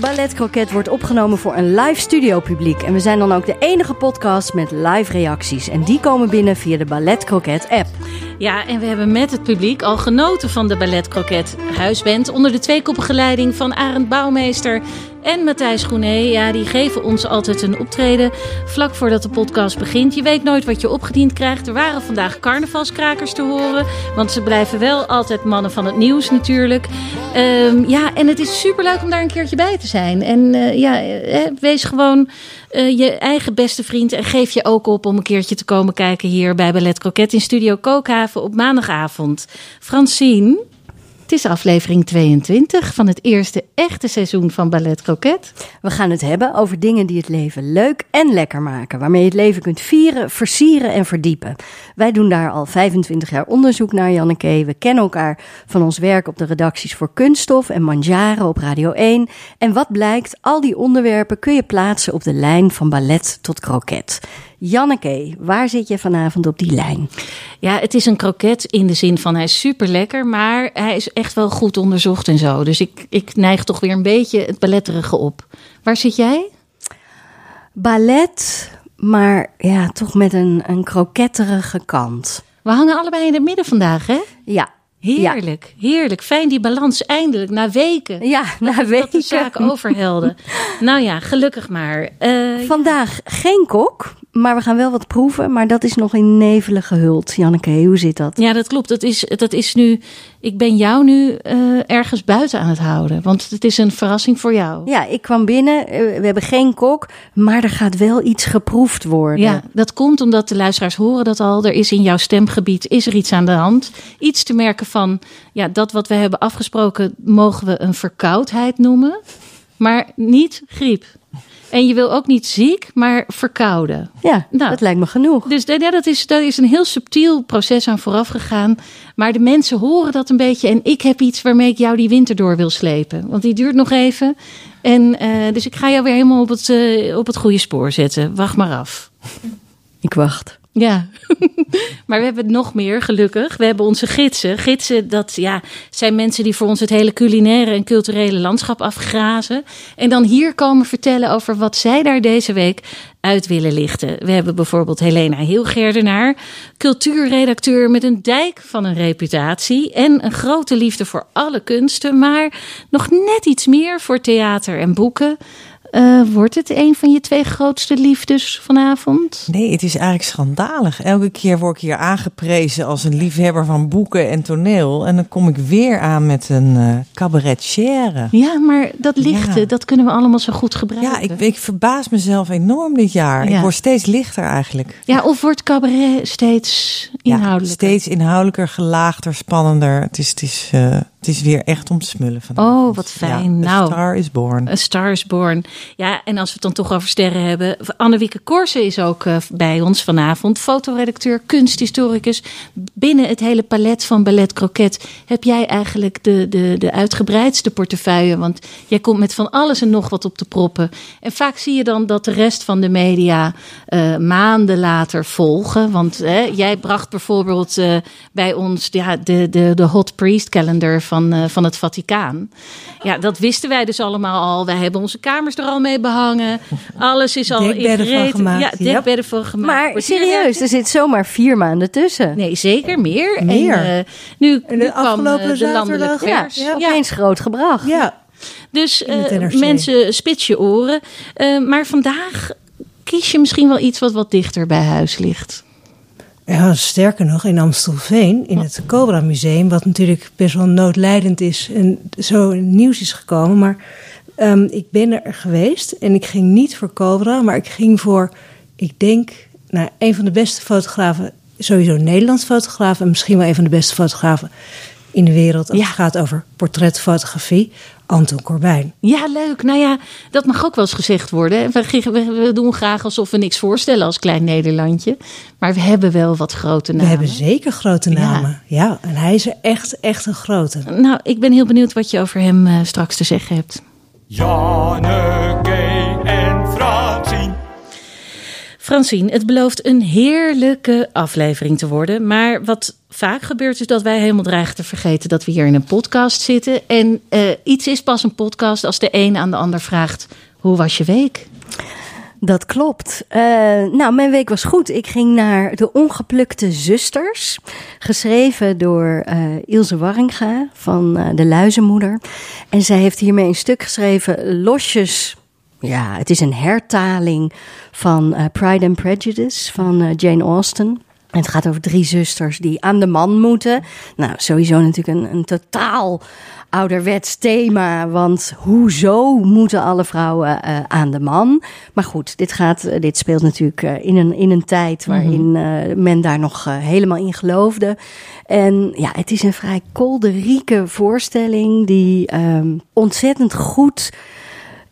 Ballet Croquet wordt opgenomen voor een live studio publiek. En we zijn dan ook de enige podcast met live reacties. En die komen binnen via de Ballet Croquet app. Ja, en we hebben met het publiek al genoten van de Ballet Croquet huisband onder de tweekoppige leiding van Arend Bouwmeester en Matthijs Groené. Ja, die geven ons altijd een optreden vlak voordat de podcast begint. Je weet nooit wat je opgediend krijgt. Er waren vandaag carnavalskrakers te horen, want ze blijven wel altijd mannen van het nieuws natuurlijk. Ehm, ja, en het is superleuk om daar een keertje bij te zijn. En eh, ja, eh, wees gewoon eh, je eigen beste vriend en geef je ook op om een keertje te komen kijken hier bij Ballet Croquet in Studio Kookhaven op maandagavond. Francine, het is aflevering 22 van het eerste echte seizoen van Ballet Croquet. We gaan het hebben over dingen die het leven leuk en lekker maken. Waarmee je het leven kunt vieren, versieren en verdiepen. Wij doen daar al 25 jaar onderzoek naar, Janneke. We kennen elkaar van ons werk op de redacties voor Kunststof en Manjaren op Radio 1. En wat blijkt, al die onderwerpen kun je plaatsen op de lijn van ballet tot kroket. Janneke, waar zit je vanavond op die lijn? Ja, het is een kroket in de zin van hij is super lekker, maar hij is echt wel goed onderzocht en zo. Dus ik, ik neig toch weer een beetje het balletterige op. Waar zit jij? Ballet, maar ja, toch met een, een kroketterige kant. We hangen allebei in het midden vandaag, hè? Ja. Heerlijk, heerlijk. Fijn die balans eindelijk, na weken. Ja, na Dat de weken. zaak overhelde. nou ja, gelukkig maar. Eh, Vandaag geen kok, maar we gaan wel wat proeven. Maar dat is nog in nevelen gehuld. Janneke, hoe zit dat? Ja, dat klopt. Dat is, dat is nu. Ik ben jou nu eh, ergens buiten aan het houden. Want het is een verrassing voor jou. Ja, ik kwam binnen. eh, We hebben geen kok, maar er gaat wel iets geproefd worden. Ja, dat komt omdat de luisteraars horen dat al. Er is in jouw stemgebied is er iets aan de hand. Iets te merken van ja, dat wat we hebben afgesproken mogen we een verkoudheid noemen, maar niet griep. En je wil ook niet ziek, maar verkouden. Ja, Nou. dat lijkt me genoeg. Dus ja, dat, is, dat is een heel subtiel proces aan vooraf gegaan. Maar de mensen horen dat een beetje. En ik heb iets waarmee ik jou die winter door wil slepen. Want die duurt nog even. En eh, dus ik ga jou weer helemaal op het, eh, op het goede spoor zetten. Wacht maar af. Ik wacht. Ja, maar we hebben nog meer, gelukkig. We hebben onze gidsen. Gidsen, dat ja, zijn mensen die voor ons het hele culinaire en culturele landschap afgrazen. En dan hier komen vertellen over wat zij daar deze week uit willen lichten. We hebben bijvoorbeeld Helena Hilgerdenaar, cultuurredacteur met een dijk van een reputatie en een grote liefde voor alle kunsten, maar nog net iets meer voor theater en boeken. Eh, wordt het een van je twee grootste liefdes vanavond? Nee, het is eigenlijk schandalig. Elke keer word ik hier aangeprezen als een liefhebber van boeken en toneel. En dan kom ik weer aan met een eh cabaretière. Ja, maar dat lichte, Ja. dat kunnen we allemaal zo goed gebruiken. Ja, ik, ik verbaas mezelf enorm dit jaar. Ja. Ik word steeds lichter eigenlijk. Ja, of wordt cabaret steeds Ja, inhoudelijker? steeds inhoudelijker, gelaagder, spannender. Het is, het is, eh, het is weer echt om te smullen van. Oh, wat fijn. Ja, Nou. The Star is Born. A Star is Born. Ja, en als we het dan toch over sterren hebben. Annewieke Korsen is ook eh, bij ons vanavond. Fotoredacteur, kunsthistoricus. Binnen het hele palet van Ballet Croquet heb jij eigenlijk de, de, de uitgebreidste portefeuille. Want jij komt met van alles en nog wat op te proppen. En vaak zie je dan dat de rest van de media eh, maanden later volgen. Want jij bracht bijvoorbeeld eh, bij ons ja, de, de, de Hot Priest Calendar van, van het Vaticaan. Ja, dat wisten wij dus allemaal al. Wij hebben onze kamers er al mee behangen. Alles is al Dekbedden gemaakt, Ja, dekbedden van gemaakt. Maar serieus, er zit zomaar vier maanden tussen. Nee, zeker meer. Meer. En, eh, nu, En de nu kwam afgelopen eh, de zaterdag- landelijke Ja, pers. ja, opeens groot gebracht. Ja, Dus eh, mensen, spits je oren. Eh, maar vandaag kies je misschien wel iets wat wat dichter bij huis ligt? Ja, sterker nog, in Amstelveen, in het Cobra Museum, wat natuurlijk best wel noodlijdend is en zo nieuws is gekomen. Maar um, ik ben er geweest en ik ging niet voor Cobra, maar ik ging voor, ik denk, nou, een van de beste fotografen, sowieso Nederlands fotografen en misschien wel een van de beste fotografen in de wereld als het gaat over portretfotografie. Anton Corbijn. Ja, leuk. Nou ja, dat mag ook wel eens gezegd worden. We, we, doen graag alsof we niks voorstellen als klein Nederlandje. Maar we hebben wel wat grote namen. We hebben zeker grote namen. Ja, en hij is echt, echt een grote. Nou, ik ben heel benieuwd wat je over hem uh, straks te zeggen hebt. Janneke en Francine. Francine, het belooft een heerlijke aflevering te worden. Maar wat vaak gebeurt is dat wij helemaal dreigen te vergeten dat we hier in een podcast zitten. En uh, iets is pas een podcast als de een aan de ander vraagt: hoe was je week? Dat klopt. Uh, nou, mijn week was goed. Ik ging naar De Ongeplukte Zusters. Geschreven door uh, Ilse Warringa van uh, De Luizenmoeder. En zij heeft hiermee een stuk geschreven, losjes. Ja, het is een hertaling van Pride and Prejudice van Jane Austen. Het gaat over drie zusters die aan de man moeten. Nou, sowieso natuurlijk een, een totaal ouderwets thema. Want hoezo moeten alle vrouwen uh, aan de man? Maar goed, dit, gaat, uh, dit speelt natuurlijk uh, in, een, in een tijd waarin mm-hmm. men daar nog helemaal in geloofde. En ja, het is een vrij kolderieke voorstelling die um, ontzettend goed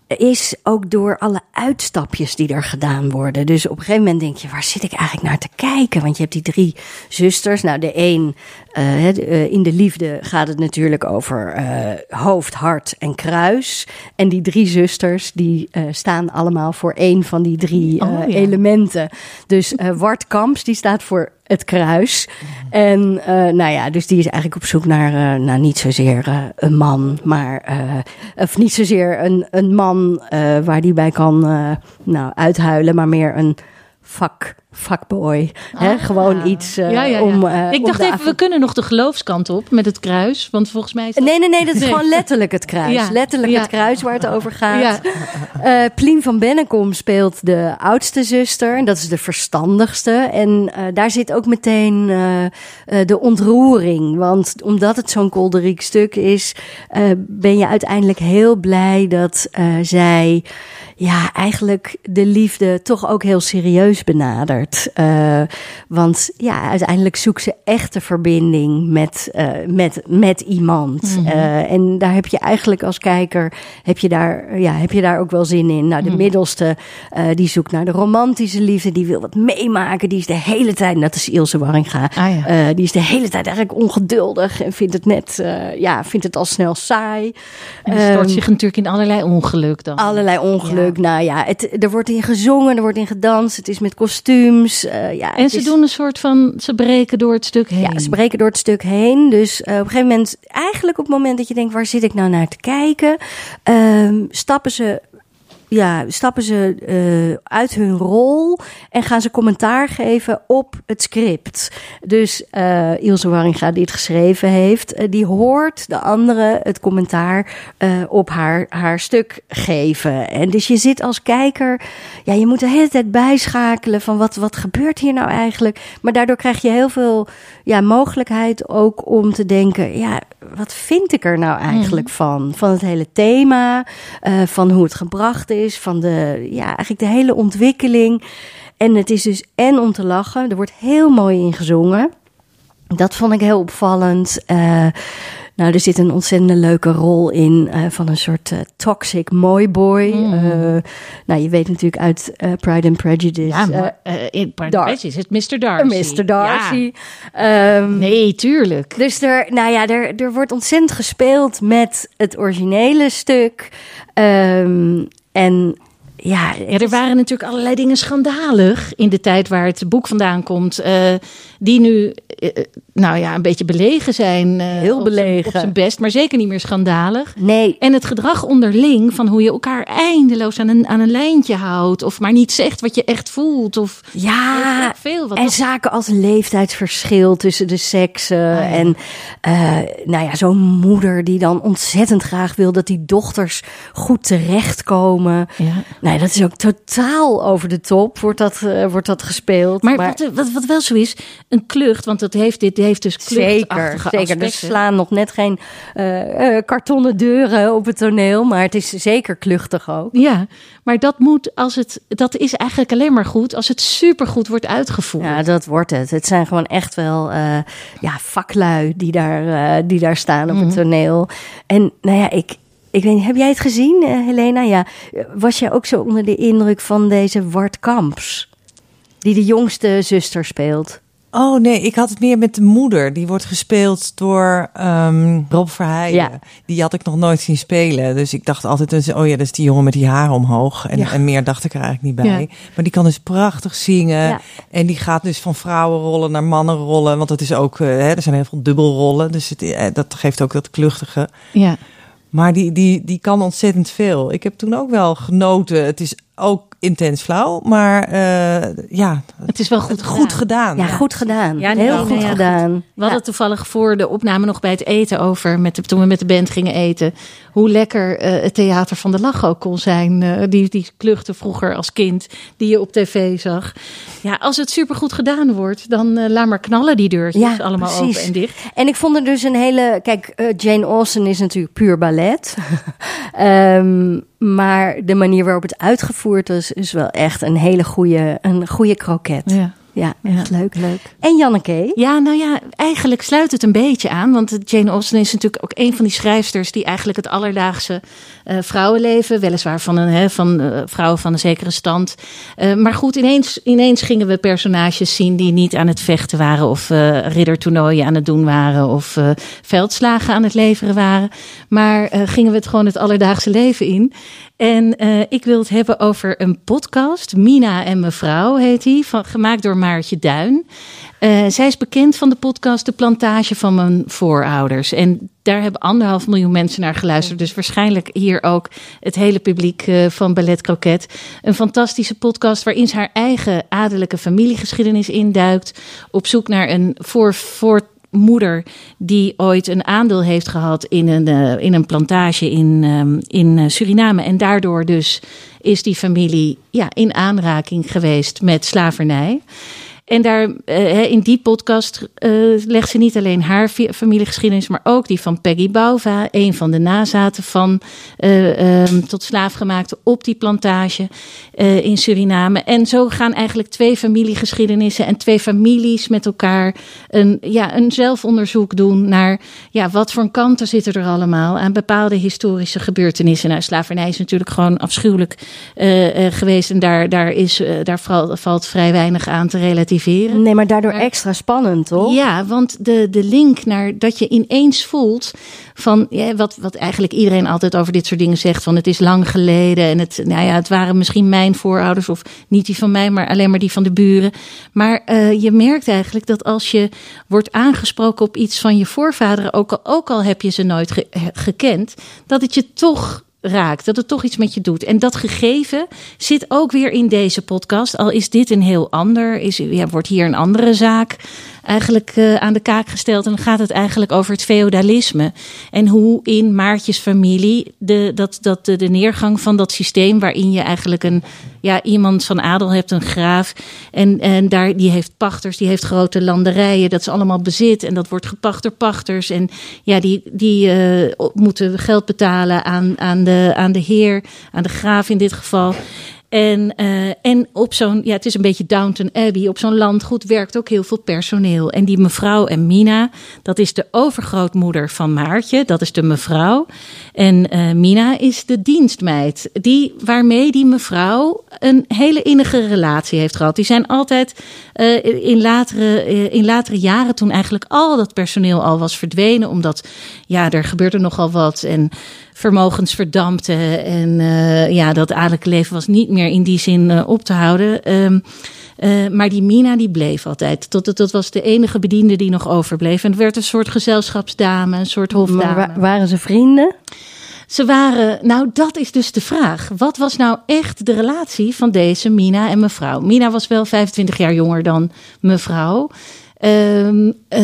is ook door alle uitstapjes die er gedaan worden. Dus op een gegeven moment denk je, waar zit ik eigenlijk naar te kijken? Want je hebt die drie zusters. Nou, de een, uh, in de liefde gaat het natuurlijk over uh, hoofd, hart en kruis. En die drie zusters, die uh, staan allemaal voor één van die drie oh, ja. elementen. Dus Wart Kamps, die staat voor het kruis. En uh, nou ja, dus die is eigenlijk op zoek naar, uh, nou niet zozeer uh, een man, maar of niet zozeer een, een man waar die bij kan nou, uithuilen, maar meer een vak Ah, hè? Gewoon iets uh, ja, ja, ja. om. Uh, ik dacht even, we kunnen nog de geloofskant op met het kruis. Want volgens mij is dat... Nee, nee, nee, dat is gewoon letterlijk het kruis. Letterlijk het kruis waar het over gaat. Uh, Plien van Bennekom speelt de oudste zuster. En dat is de verstandigste. En daar zit ook meteen de ontroering. Want omdat het zo'n kolderiek stuk is, ben je uiteindelijk heel blij dat zij ja, eigenlijk de liefde toch ook heel serieus benadert. Uh, want ja, uiteindelijk zoekt ze echte verbinding met, uh, met, met iemand. Mm -hmm. uh, en daar heb je eigenlijk als kijker, heb je daar, ja, heb je daar ook wel zin in. Nou, de mm. middelste, die zoekt naar de romantische liefde, die wil wat meemaken. Die is de hele tijd, dat is Ilse Warringa, ah, ja. die is de hele tijd eigenlijk ongeduldig en vindt het net, ja, vindt het al snel saai. En stort um, zich natuurlijk in allerlei ongeluk dan. Allerlei ongeluk. Ja. Nou ja, het, er wordt in gezongen, er wordt in gedanst. Het is met Uh, ja, en ze is... doen een soort van, ze breken door het stuk heen. Ja, ze breken door het stuk heen. Dus uh, op een gegeven moment, eigenlijk op het moment dat je denkt, waar zit ik nou naar te kijken? Uh, stappen ze ja, stappen ze uh, uit hun rol en gaan ze commentaar geven op het script. Dus uh, Ilse Warringa, die het geschreven heeft, uh, die hoort de andere het commentaar op haar, haar stuk geven. En dus je zit als kijker, ja, je moet de hele tijd bijschakelen van wat, wat gebeurt hier nou eigenlijk. Maar daardoor krijg je heel veel ja, mogelijkheid ook om te denken, ja, wat vind ik er nou eigenlijk mm. van? Van het hele thema, van hoe het gebracht is is, van de, ja, eigenlijk de hele ontwikkeling. En het is dus en om te lachen. Er wordt heel mooi in gezongen. Dat vond ik heel opvallend. Uh, nou, er zit een ontzettend leuke rol in uh, van een soort uh, toxic mooi boy. Mm. Uh, nou, je weet natuurlijk uit Pride and Prejudice. Ja, maar, in Pride and Prejudice is het Mr. Darcy. Mr. Darcy. Ja. Um, nee, tuurlijk. Dus er, nou ja, er, er wordt ontzettend gespeeld met het originele stuk. Um, en ja, ja, er waren natuurlijk allerlei dingen schandalig in de tijd waar het boek vandaan komt. Uh, die nu uh, nou ja, een beetje belegen zijn. eh, Heel belegen. Op zijn best, maar zeker niet meer schandalig. Nee, En het gedrag onderling, van hoe je elkaar eindeloos aan een, aan een lijntje houdt. Of maar niet zegt wat je echt voelt. Of ja. veel. Wat En zaken als leeftijdsverschil tussen de seksen. Ah, ja. En eh, nou ja, zo'n moeder die dan ontzettend graag wil dat die dochters goed terechtkomen. ja. Nee, dat is ook totaal over de top, wordt dat, eh, wordt dat gespeeld. Maar, wat, wat, wat wel zo is, een klucht, want dat heeft, dit heeft dus Zeker, kluchtachtige zeker. Er aspecten. slaan nog net geen eh, eh, kartonnen deuren op het toneel, maar het is zeker kluchtig ook. Ja, maar dat moet als het, dat is eigenlijk alleen maar goed als het supergoed wordt uitgevoerd. Ja, dat wordt het. Het zijn gewoon echt wel eh, ja, vaklui die daar, eh, die daar staan op het toneel. En nou ja, ik, ik weet niet, heb jij het gezien, eh, Helena? Ja, was jij ook zo onder de indruk van deze Wart Kamps? Die de jongste zuster speelt. Oh nee, ik had het meer met de moeder. Die wordt gespeeld door ehm, Rob Verheijen. Ja. Die had ik nog nooit zien spelen. Dus ik dacht altijd, dus, oh ja, dat is die jongen met die haar omhoog. En, Ja. en meer dacht ik er eigenlijk niet bij. Ja. Maar die kan dus prachtig zingen. Ja. En die gaat dus van vrouwenrollen naar mannenrollen. Want het is ook, eh, hè, er zijn heel veel dubbelrollen. Dus het, eh, dat geeft ook dat kluchtige. ja. Maar die, die, die kan ontzettend veel. Ik heb toen ook wel genoten. Het is ook intens flauw. Maar eh, ja, Het is wel goed, goed gedaan. Ja, goed gedaan. Ja, Heel goed ja, gedaan. We hadden Ja. toevallig voor de opname nog bij het eten over, met de, toen we met de band gingen eten, hoe lekker eh, het theater van de lach ook kon zijn. eh, die, die kluchten vroeger als kind, die je op tv zag. Ja, als het supergoed gedaan wordt, dan laat maar knallen die deurtjes Ja, allemaal precies. open en dicht. En ik vond er dus een hele. Kijk, eh, Jane Austen is natuurlijk puur ballet. Ehm, maar de manier waarop het uitgevoerd is, is wel echt een hele goede, een goede kroket. Ja, Ja. echt leuk, leuk. En Janneke? Ja, nou ja, eigenlijk sluit het een beetje aan. Want Jane Austen is natuurlijk ook een van die schrijfsters die eigenlijk het alledaagse eh, vrouwenleven, weliswaar van, een, hè, van eh, vrouwen van een zekere stand. Eh, maar goed, ineens, ineens gingen we personages zien die niet aan het vechten waren of eh riddertoernooien aan het doen waren of eh, veldslagen aan het leveren waren. Maar eh, gingen we het gewoon het alledaagse leven in. En eh, ik wil het hebben over een podcast. Mina en mevrouw heet die, gemaakt door Maartje Duin. Eh, zij is bekend van de podcast De Plantage van mijn voorouders. En daar hebben anderhalf miljoen mensen naar geluisterd. Dus waarschijnlijk hier ook het hele publiek eh, van Ballet Croquet. Een fantastische podcast waarin ze haar eigen adellijke familiegeschiedenis induikt. Op zoek naar een voor, voor moeder die ooit een aandeel heeft gehad in een, eh, in een plantage in, ehm, in eh, Suriname. En daardoor dus is die familie ja, in aanraking geweest met slavernij. En daar, eh, in die podcast eh, legt ze niet alleen haar familiegeschiedenis, maar ook die van Peggy Bauva, een van de nazaten van eh, ehm, tot slaafgemaakte op die plantage in Suriname. En zo gaan eigenlijk twee familiegeschiedenissen en twee families met elkaar een, ja, een zelfonderzoek doen naar ja, wat voor kanten zitten er allemaal aan bepaalde historische gebeurtenissen. Nou, slavernij is natuurlijk gewoon afschuwelijk geweest en daar, daar, is, daar valt vrij weinig aan te relativeren. Nee, maar daardoor Maar- extra spannend, toch? Ja, want de, de link naar dat je ineens voelt van ja, wat, wat eigenlijk iedereen altijd over dit soort dingen zegt: van het is lang geleden en het, nou ja, het waren misschien mijn voorouders of niet die van mij, maar alleen maar die van de buren. Maar eh, je merkt eigenlijk dat als je wordt aangesproken op iets van je voorvaderen, ook al, ook al heb je ze nooit ge- gekend, dat het je toch raakt, dat het toch iets met je doet. En dat gegeven zit ook weer in deze podcast. Al is dit een heel ander, is, ja, wordt hier een andere zaak eigenlijk eh, aan de kaak gesteld. En dan gaat het eigenlijk over het feodalisme. En hoe in Maartjes familie de, dat, dat de, neergang van dat systeem, waarin je eigenlijk een ja, iemand van adel hebt, een graaf. En, en daar, die heeft pachters, die heeft grote landerijen. Dat is allemaal bezit. En dat wordt gepacht door pachters. En ja, die, die eh, moeten geld betalen aan, aan, de, aan de heer, aan de graaf in dit geval. En, eh, en op zo'n, ja, het is een beetje Downton Abbey. Op zo'n landgoed werkt ook heel veel personeel. En die mevrouw en Mina, dat is de overgrootmoeder van Maartje. Dat is de mevrouw. En eh, Mina is de dienstmeid. Die, waarmee die mevrouw een hele innige relatie heeft gehad. Die zijn altijd eh, in, latere, in latere jaren, toen eigenlijk al dat personeel al was verdwenen. Omdat, ja, er gebeurde nogal wat. En vermogens verdampte. En eh, ja, dat adellijke leven was niet meer in die zin eh, op te houden. Ehm, eh, maar die Mina die bleef altijd. Tot, dat was de enige bediende die nog overbleef. En het werd een soort gezelschapsdame, een soort hofdame. Maar wa- waren ze vrienden? Ze waren, nou dat is dus de vraag. Wat was nou echt de relatie van deze Mina en mevrouw? Mina was wel 25 jaar jonger dan mevrouw. Ehm, eh,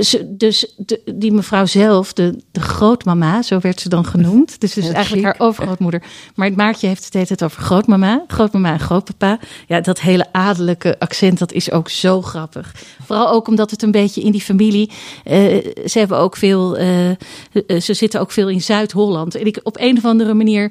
ze- dus de, die mevrouw zelf, de, de grootmama, zo werd ze dan genoemd. Dus, dus eigenlijk chic. haar overgrootmoeder. Maar het Maartje heeft het tijd over grootmama. Grootmama en grootpapa. Ja, dat hele adellijke accent, dat is ook zo grappig. Vooral ook omdat het een beetje in die familie... eh, ze hebben ook veel... eh, ze zitten ook veel in Zuid-Holland. En ik op een of andere manier...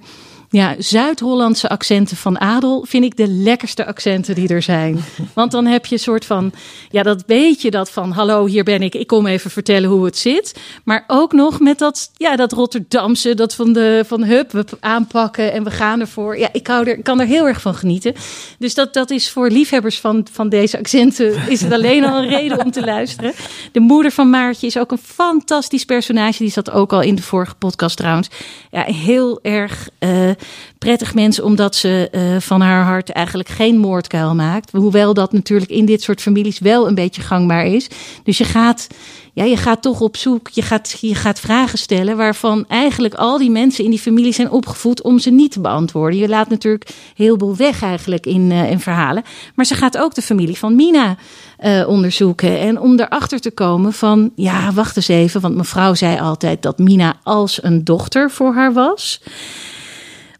Ja, Zuid-Hollandse accenten van adel vind ik de lekkerste accenten die er zijn. Want dan heb je een soort van, ja, dat beetje dat van, hallo, hier ben ik, ik kom even vertellen hoe het zit. Maar ook nog met dat, ja, dat Rotterdamse, dat van de, van hup, we aanpakken en we gaan ervoor. Ja, ik, hou er, kan er heel erg van genieten. Dus dat, dat is voor liefhebbers van, van deze accenten, is het alleen al een reden om te luisteren. De moeder van Maartje is ook een fantastisch personage. Die zat ook al in de vorige podcast trouwens. Ja, heel erg eh, prettig mens, omdat ze eh, van haar hart eigenlijk geen moordkuil maakt. Hoewel dat natuurlijk in dit soort families wel een beetje gangbaar is. Dus je gaat, ja, je gaat toch op zoek, je gaat, je gaat vragen stellen waarvan eigenlijk al die mensen in die familie zijn opgevoed om ze niet te beantwoorden. Je laat natuurlijk heel veel weg eigenlijk in, eh, in verhalen. Maar ze gaat ook de familie van Mina eh, onderzoeken. En om erachter te komen van, ja, wacht eens even. Want mevrouw zei altijd dat Mina als een dochter voor haar was.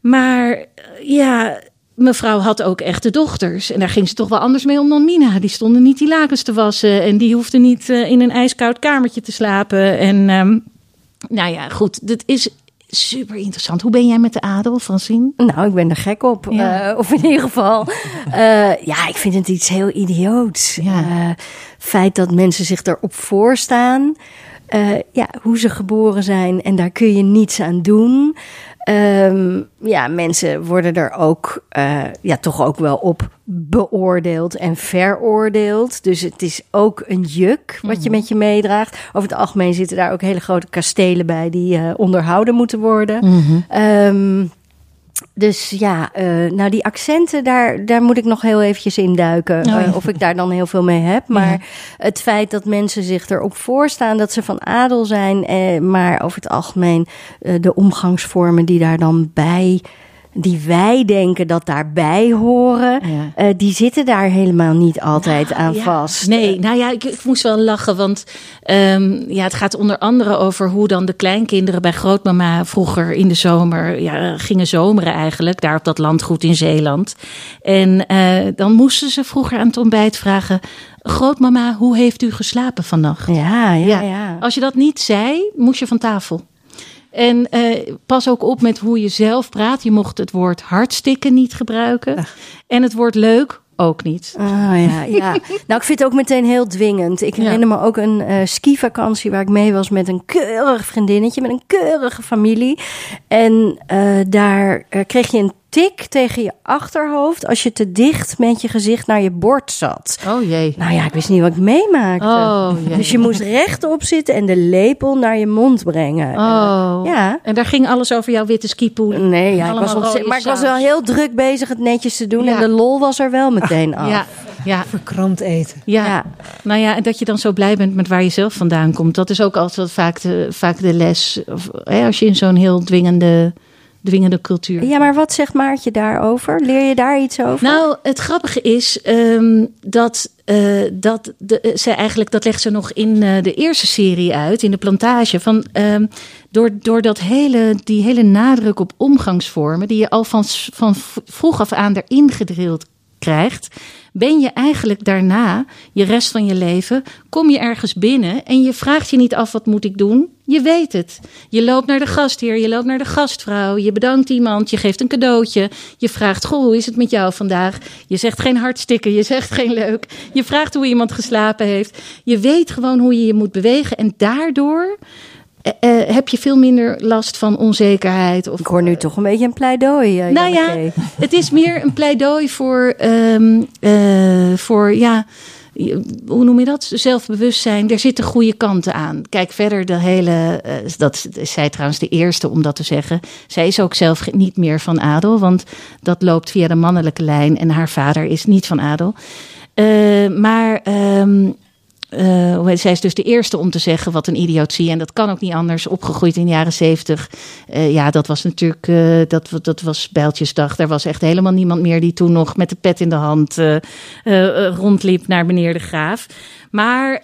Maar ja, mevrouw had ook echte dochters. En daar ging ze toch wel anders mee om dan Mina. Die stonden niet die lakens te wassen. En die hoefde niet eh, in een ijskoud kamertje te slapen. En ehm, nou ja, goed. Dit is super interessant. Hoe ben jij met de adel, Francine? Nou, ik ben er gek op. Ja. Eh, of in ieder geval. eh, ja, ik vind het iets heel idioots. Ja. Feit dat mensen zich erop voorstaan. ja, hoe ze geboren zijn. En daar kun je niets aan doen. Ehm, ja, mensen worden er ook, eh, ja, toch ook wel op beoordeeld en veroordeeld. Dus het is ook een juk wat je met je meedraagt. Over het algemeen zitten daar ook hele grote kastelen bij die eh, onderhouden moeten worden. Ehm, dus ja, eh, nou die accenten, daar, daar moet ik nog heel eventjes in duiken. Oh, ja. eh, of ik daar dan heel veel mee heb. Maar het feit dat mensen zich erop voorstaan dat ze van adel zijn. Eh, maar over het algemeen eh, de omgangsvormen die daar dan bij... Die wij denken dat daarbij horen, Ja. eh, die zitten daar helemaal niet altijd aan Ja. vast. Nee, nou ja, ik, ik moest wel lachen, want ehm, ja, het gaat onder andere over hoe dan de kleinkinderen bij grootmama vroeger in de zomer ja, gingen zomeren eigenlijk, daar op dat landgoed in Zeeland. En eh, dan moesten ze vroeger aan het ontbijt vragen, grootmama, hoe heeft u geslapen vannacht? Ja, ja, Ja. ja. Als je dat niet zei, moest je van tafel. En eh, pas ook op met hoe je zelf praat. Je mocht het woord hartstikke niet gebruiken. En het woord leuk ook niet. Ah ja, ja. Nou, ik vind het ook meteen heel dwingend. Ik Ja. herinner me ook een eh skivakantie waar ik mee was met een keurig vriendinnetje, met een keurige familie. En eh, daar eh, kreeg je een tik tegen je achterhoofd als je te dicht met je gezicht naar je bord zat. Oh jee. Nou ja, ik wist niet wat ik meemaakte. Oh jee. Dus je moest rechtop zitten en de lepel naar je mond brengen. Oh. Ja. En daar ging alles over jouw witte skipoeder. Nee, ja, ik was ontzettend, maar ik was wel heel druk bezig het netjes te doen. Ja. En de lol was er wel meteen af. Ja, ja, Verkrampt eten. ja. Ja. Nou ja, en dat je dan zo blij bent met waar je zelf vandaan komt. Dat is ook altijd wat vaak de, vaak de les. Of, hè, als je in zo'n heel dwingende, dwingende cultuur. Ja, maar wat zegt Maartje daarover? Leer je daar iets over? Nou, het grappige is ehm, dat, eh, dat de, eh, ze eigenlijk, dat legt ze nog in eh, de eerste serie uit, in de plantage. Van, ehm, door, door dat hele, die hele nadruk op omgangsvormen, die je al van, van vroeg af aan erin gedrild krijgt, ben je eigenlijk daarna, je rest van je leven, kom je ergens binnen en je vraagt je niet af wat moet ik doen. Je weet het. Je loopt naar de gastheer, je loopt naar de gastvrouw, je bedankt iemand, je geeft een cadeautje, je vraagt, goh, hoe is het met jou vandaag? Je zegt geen hartstikke, je zegt geen leuk. Je vraagt hoe iemand geslapen heeft. Je weet gewoon hoe je je moet bewegen en daardoor eh, eh, heb je veel minder last van onzekerheid. Of, ik hoor nu toch een beetje een pleidooi. eh, nou ja, het is meer een pleidooi voor, eh, voor ja, hoe noem je dat? Zelfbewustzijn. Er zitten goede kanten aan. Kijk verder, de hele. Uh, dat is zij trouwens de eerste om dat te zeggen. Zij is ook zelf niet meer van adel, want dat loopt via de mannelijke lijn en haar vader is niet van adel. Uh, maar um, uh, zij is dus de eerste om te zeggen wat een idiotie. En dat kan ook niet anders. Opgegroeid in de jaren zeventig. Uh, ja, dat was natuurlijk, uh, dat, dat was Bijltjesdag. Daar was echt helemaal niemand meer die toen nog met de pet in de hand rondliep naar meneer de Graaf. Maar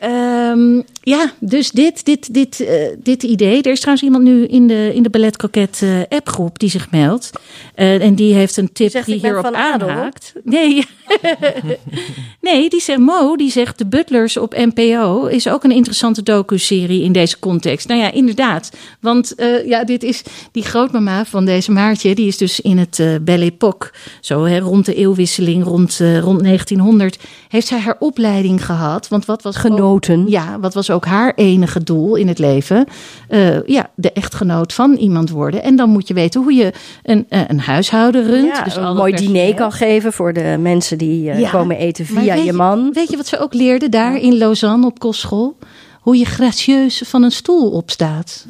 um, ja, dus dit, dit, dit, uh, dit idee. Er is trouwens iemand nu in de, in de Ballet Croquet uh, appgroep die zich meldt. Uh, en die heeft een tip zegt, die hierop aanhaakt. Adel. Nee. nee, die zegt Mo, die zegt De Butlers op NPO is ook een interessante docu-serie in deze context. Nou ja, inderdaad. Want ja, dit is die grootmama van deze Maartje. Die is dus in het Belle Époque, zo hè, rond de eeuwwisseling, rond, rond 1900, heeft zij haar opleiding gehad. Want wat was genoten? Ook, ja, wat was ook haar enige doel in het leven? Uh, ja, de echtgenoot van iemand worden. En dan moet je weten hoe je een, een huishouden runt. Ja, dus een mooi diner kan geven voor de mensen die uh, ja, komen eten via je, je man. Weet je wat ze ook leerde daar in Lausanne op kostschool? hoe je gracieus van een stoel opstaat.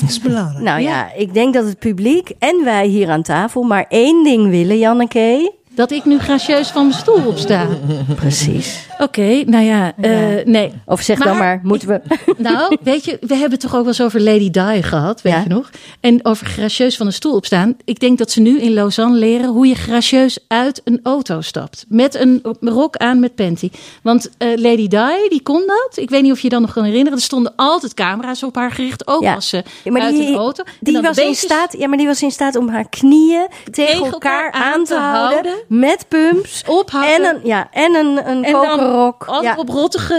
Dat is belangrijk. Nou ja. ja, ik denk dat het publiek en wij hier aan tafel maar één ding willen, Janneke. Dat ik nu gracieus van mijn stoel opsta. Precies. Oké, okay, nou ja, ja. Uh, nee. Of zeg maar, dan maar, moeten we... Nou, weet je, we hebben het toch ook wel eens over Lady Di gehad, weet ja. je nog? En over gracieus van een stoel opstaan. Ik denk dat ze nu in Lausanne leren hoe je gracieus uit een auto stapt. Met een rok aan met panty. Want uh, Lady Di, die kon dat. Ik weet niet of je je dan nog kan herinneren. Er stonden altijd camera's op haar gericht. Ook ja. als ze ja, maar uit die, een auto. Die was in staat, ja, maar die was in staat om haar knieën tegen, tegen elkaar, elkaar aan te houden. Met pumps. Ophakken. En een, ja, en een, een En kokerrok. Altijd Ja. op rottige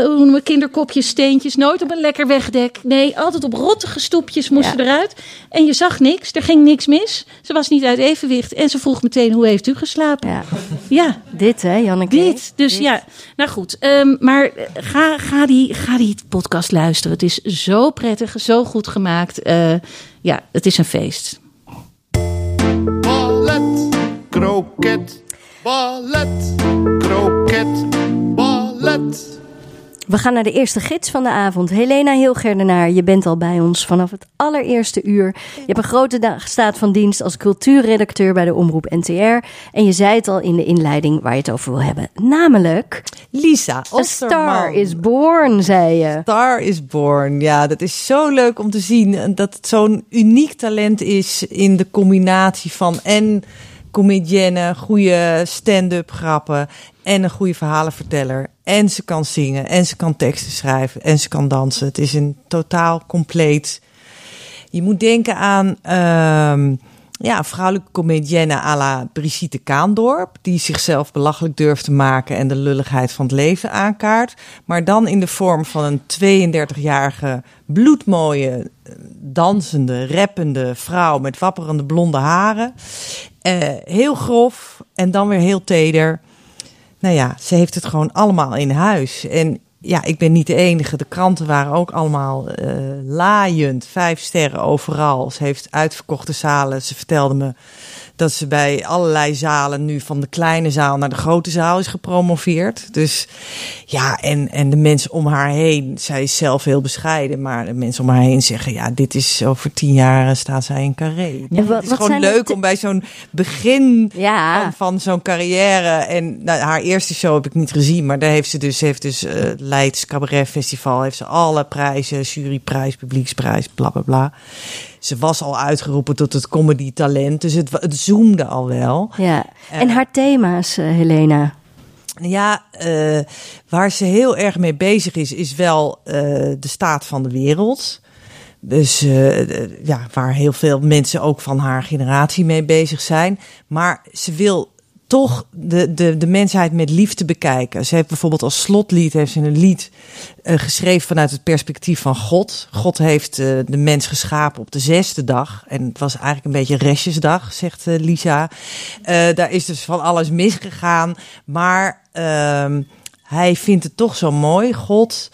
uh, hoe noemen we, kinderkopjes, steentjes. Nooit op een lekker wegdek. Nee, altijd op rottige stoepjes moesten Ja. eruit. En je zag niks. Er ging niks mis. Ze was niet uit evenwicht. En ze vroeg meteen, hoe heeft u geslapen? Ja. Ja, Dit, hè, Janneke? dit. Dus ja, nou goed. Ehm, maar eh, ga, ga, die, ga die podcast luisteren. Het is zo prettig, zo goed gemaakt. Eh, ja, het is een feest. Kroket, ballet, kroket, ballet. We gaan naar de eerste gids van de avond. Helena Hilgerdenaar, je bent al bij ons vanaf het allereerste uur. Je hebt een grote dag staat van dienst als cultuurredacteur bij de Omroep NTR. En je zei het al in de inleiding waar je het over wil hebben. Namelijk, Lisa A Osterman. Star is Born, zei je. Star is Born. Ja, dat is zo leuk om te zien. En Dat het zo'n uniek talent is in de combinatie van en comedienne, goede stand-up grappen en een goede verhalenverteller. En ze kan zingen en ze kan teksten schrijven en ze kan dansen. Het is een totaal compleet. Je moet denken aan ehm, ja, vrouwelijke comedienne à la Brigitte Kaandorp. Die zichzelf belachelijk durft te maken en de lulligheid van het leven aankaart. Maar dan in de vorm van een 32-jarige bloedmooie, eh, dansende, rappende vrouw met wapperende blonde haren. Eh, heel grof en dan weer heel teder. Nou ja, ze heeft het gewoon allemaal in huis. En ja, ik ben niet de enige. De kranten waren ook allemaal eh, laaiend. Vijf sterren overal. Ze heeft uitverkochte zalen. Ze vertelde me dat ze bij allerlei zalen nu van de kleine zaal naar de grote zaal is gepromoveerd. Dus ja, en, en de mensen om haar heen, zij is zelf heel bescheiden, maar de mensen om haar heen zeggen, ja, dit is over tien jaar eh, staat zij in carré. Wat- het is gewoon de leuk om bij zo'n begin Ja. van, van zo'n carrière. En nou, haar eerste show heb ik niet gezien, maar daar heeft ze dus, heeft dus eh, Leids Cabaret Festival, heeft ze alle prijzen, juryprijs, publieksprijs, bla bla bla. Ze was al uitgeroepen tot het comedy talent, dus het, het zoomde al wel. Ja. En haar thema's, eh, Helena. Ja, eh, waar ze heel erg mee bezig is, is wel eh, de staat van de wereld. Dus eh, eh, ja, waar heel veel mensen ook van haar generatie mee bezig zijn. Maar ze wil toch de, de, de mensheid met liefde bekijken. Ze heeft bijvoorbeeld als slotlied heeft ze een lied eh, geschreven vanuit het perspectief van God. God heeft eh, de mens geschapen op de zesde dag. En het was eigenlijk een beetje restjesdag, zegt eh, Lisa. Daar is dus van alles misgegaan. Maar ehm, hij vindt het toch zo mooi, God.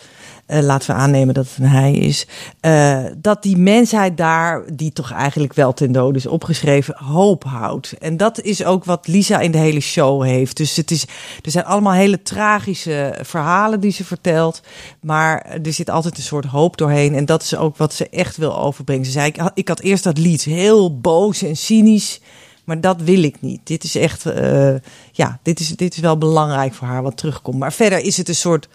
Eh, laten we aannemen dat het een hij is, eh, dat die mensheid daar, die toch eigenlijk wel ten dode is opgeschreven, hoop houdt. En dat is ook wat Lisa in de hele show heeft. Dus het is, er zijn allemaal hele tragische verhalen die ze vertelt, maar er zit altijd een soort hoop doorheen. En dat is ook wat ze echt wil overbrengen. Ze zei, ik had, ik had eerst dat lied heel boos en cynisch. Maar dat wil ik niet. Dit is echt, eh, ja, dit is, dit is wel belangrijk voor haar wat terugkomt. Maar verder is het een soort,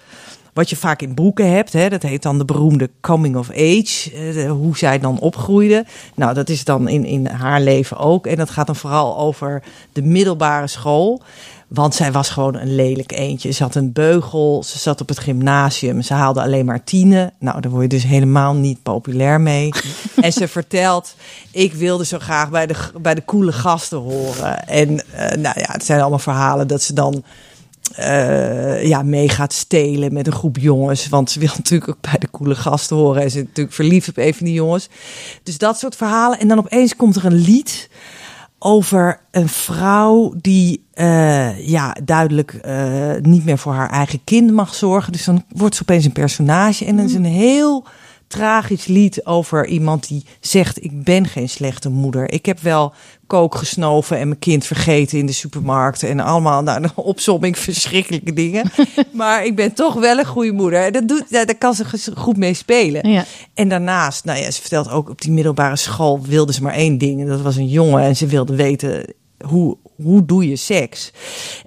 wat je vaak in boeken hebt. Hè, dat heet dan de beroemde coming of age. eh, hoe zij dan opgroeide. Nou, dat is dan in, in haar leven ook. En dat gaat dan vooral over de middelbare school. Want zij was gewoon een lelijk eentje. Ze had een beugel, ze zat op het gymnasium, ze haalde alleen maar tienen. Nou, daar word je dus helemaal niet populair mee. en ze vertelt, ik wilde zo graag bij de, bij de coole gasten horen. En eh, nou ja, het zijn allemaal verhalen dat ze dan eh, ja, mee gaat stelen met een groep jongens. Want ze wil natuurlijk ook bij de coole gasten horen. En ze is natuurlijk verliefd op een van die jongens. Dus dat soort verhalen. En dan opeens komt er een lied over een vrouw die eh, ja, duidelijk eh, niet meer voor haar eigen kind mag zorgen. Dus dan wordt ze opeens een personage. En dan is een heel tragisch lied over iemand die zegt: Ik ben geen slechte moeder. Ik heb wel kook gesnoven en mijn kind vergeten in de supermarkt. En allemaal, nou, een opsomming verschrikkelijke dingen. maar ik ben toch wel een goede moeder. En dat doet, daar kan ze goed mee spelen. Ja. En daarnaast, nou ja, ze vertelt ook op die middelbare school wilde ze maar één ding. En dat was een jongen. En ze wilde weten hoe, hoe doe je seks.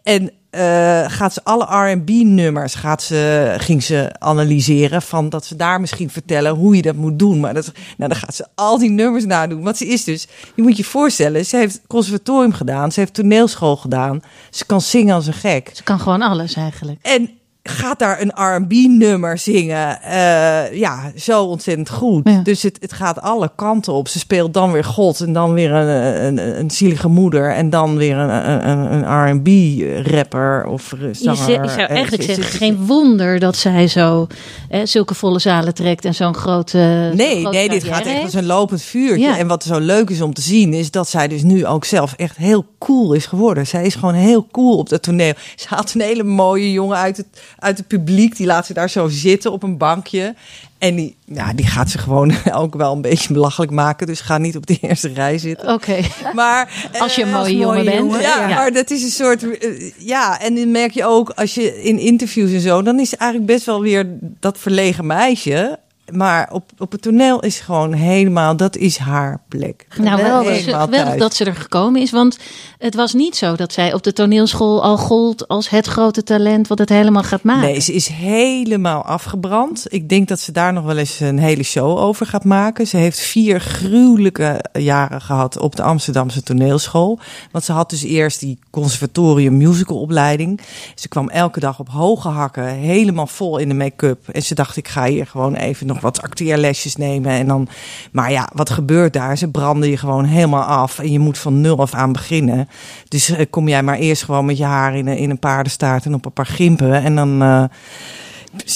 En eh, gaat ze alle R&B-nummers gaat ze, ging ze analyseren van dat ze daar misschien vertellen hoe je dat moet doen. Maar dat, nou, dan gaat ze al die nummers nadoen. Want ze is dus, je moet je voorstellen, ze heeft conservatorium gedaan, ze heeft toneelschool gedaan, ze kan zingen als een gek. Ze kan gewoon alles eigenlijk. En gaat daar een R&B-nummer zingen. Eh, ja, zo ontzettend goed. Ja. Dus het, het gaat alle kanten op. Ze speelt dan weer God en dan weer een, een, een zielige moeder... en dan weer een, een, een R&B-rapper of Je, zanger. je zou En eigenlijk ze- ze- zeggen, geen wonder dat zij zo eh, zulke volle zalen trekt en zo'n grote. Nee, grote nee, dit gaat echt als een lopend vuurtje. Ja. En wat zo leuk is om te zien, is dat zij dus nu ook zelf echt heel cool is geworden. Zij is gewoon heel cool op dat toneel. Ze haalt een hele mooie jongen uit het, uit het publiek. Die laat ze daar zo zitten op een bankje. En die, ja, die gaat ze gewoon ook wel een beetje belachelijk maken. Dus ga niet op de eerste rij zitten. Oké, Maar Als je een eh, mooie jongen bent. Ja, Ja. maar dat is een soort. eh, ja, en dan merk je ook als je in interviews en zo, dan is eigenlijk best wel weer dat verlegen meisje. Maar op, op het toneel is gewoon helemaal, dat is haar plek. nou wel, dat ze- Helemaal wel thuis. dat ze er gekomen is. Want het was niet zo dat zij op de toneelschool al gold als het grote talent wat het helemaal gaat maken. Nee, ze is helemaal afgebrand. Ik denk dat ze daar nog wel eens een hele show over gaat maken. Ze heeft vier gruwelijke jaren gehad op de Amsterdamse toneelschool. Want ze had dus eerst die conservatorium musicalopleiding. Ze kwam elke dag op hoge hakken, helemaal vol in de make-up. En ze dacht, ik ga hier gewoon even nog wat acteerlesjes nemen. En dan, maar ja, wat gebeurt daar? Ze branden je gewoon helemaal af. En je moet van nul af aan beginnen. Dus eh, kom jij maar eerst gewoon met je haar in in een paardenstaart en op een paar gimpen. En dan... eh,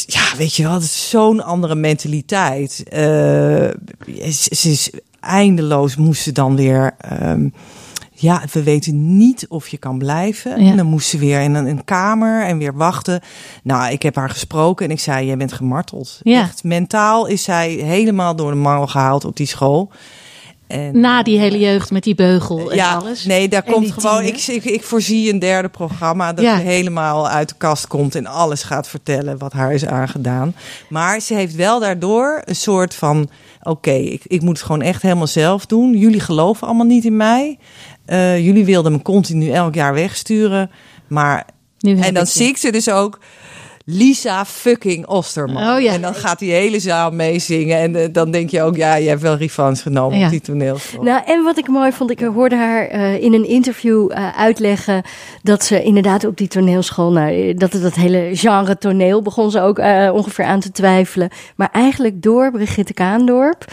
ja, weet je wel, het is zo'n andere mentaliteit. Eh, ze is eindeloos moest ze dan weer. ehm, ja, we weten niet of je kan blijven. Ja. En dan moest ze weer in een, een kamer en weer wachten. Nou, ik heb haar gesproken en ik zei: Jij bent gemarteld. Ja. Echt, mentaal is zij helemaal door de mangel gehaald op die school. En, Na die hele jeugd met die beugel en alles. Nee, daar En komt gewoon. Ik, ik, ik voorzie een derde programma dat Ja. ze helemaal uit de kast komt en alles gaat vertellen wat haar is aangedaan. Maar ze heeft wel daardoor een soort van: oké, ik, ik moet het gewoon echt helemaal zelf doen. Jullie geloven allemaal niet in mij. Eh, jullie wilden me continu elk jaar wegsturen. Maar en dan zie ik ze dus ook. Lisa fucking Osterman. Oh ja. En dan gaat die hele zaal meezingen. En eh, dan denk je ook, ja, je hebt wel revanche genomen Ja. op die toneelschool. Nou, en wat ik mooi vond, ik hoorde haar eh, in een interview uitleggen dat ze inderdaad op die toneelschool, nou, dat het dat hele genre toneel begon ze ook ongeveer aan te twijfelen. Maar eigenlijk door Brigitte Kaandorp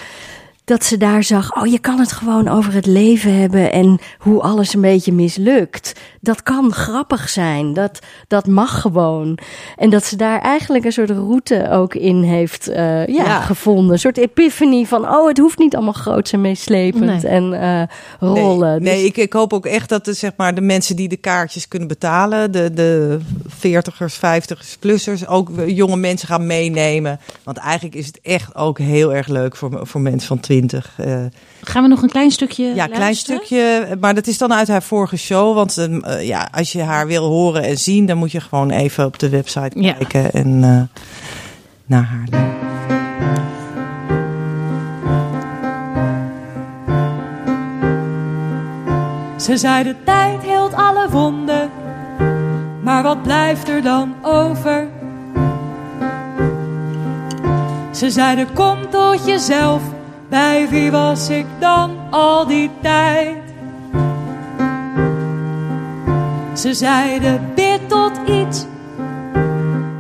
dat ze daar zag, oh je kan het gewoon over het leven hebben en hoe alles een beetje mislukt. Dat kan grappig zijn, dat, dat mag gewoon. En dat ze daar eigenlijk een soort route ook in heeft uh, ja, Ja. gevonden. Een soort epiphany van, oh het hoeft niet allemaal groot en meeslepend Nee. en eh, rollen. Nee, nee Dus- ik, ik hoop ook echt dat de, zeg maar, de mensen die de kaartjes kunnen betalen, de, de 40ers, 50ers, plussers, ook jonge mensen gaan meenemen. Want eigenlijk is het echt ook heel erg leuk voor, voor mensen van 20. Eh, Gaan we nog een klein stukje ja, klein luisteren? stukje. Maar dat is dan uit haar vorige show. Want eh, ja, als je haar wil horen en zien, dan moet je gewoon even op de website Ja. kijken en eh, naar haar. Ze zei de tijd heelt alle wonden, maar wat blijft er dan over? Ze zeiden kom tot jezelf, bij wie was ik dan al die tijd? Ze zeiden bid tot iets,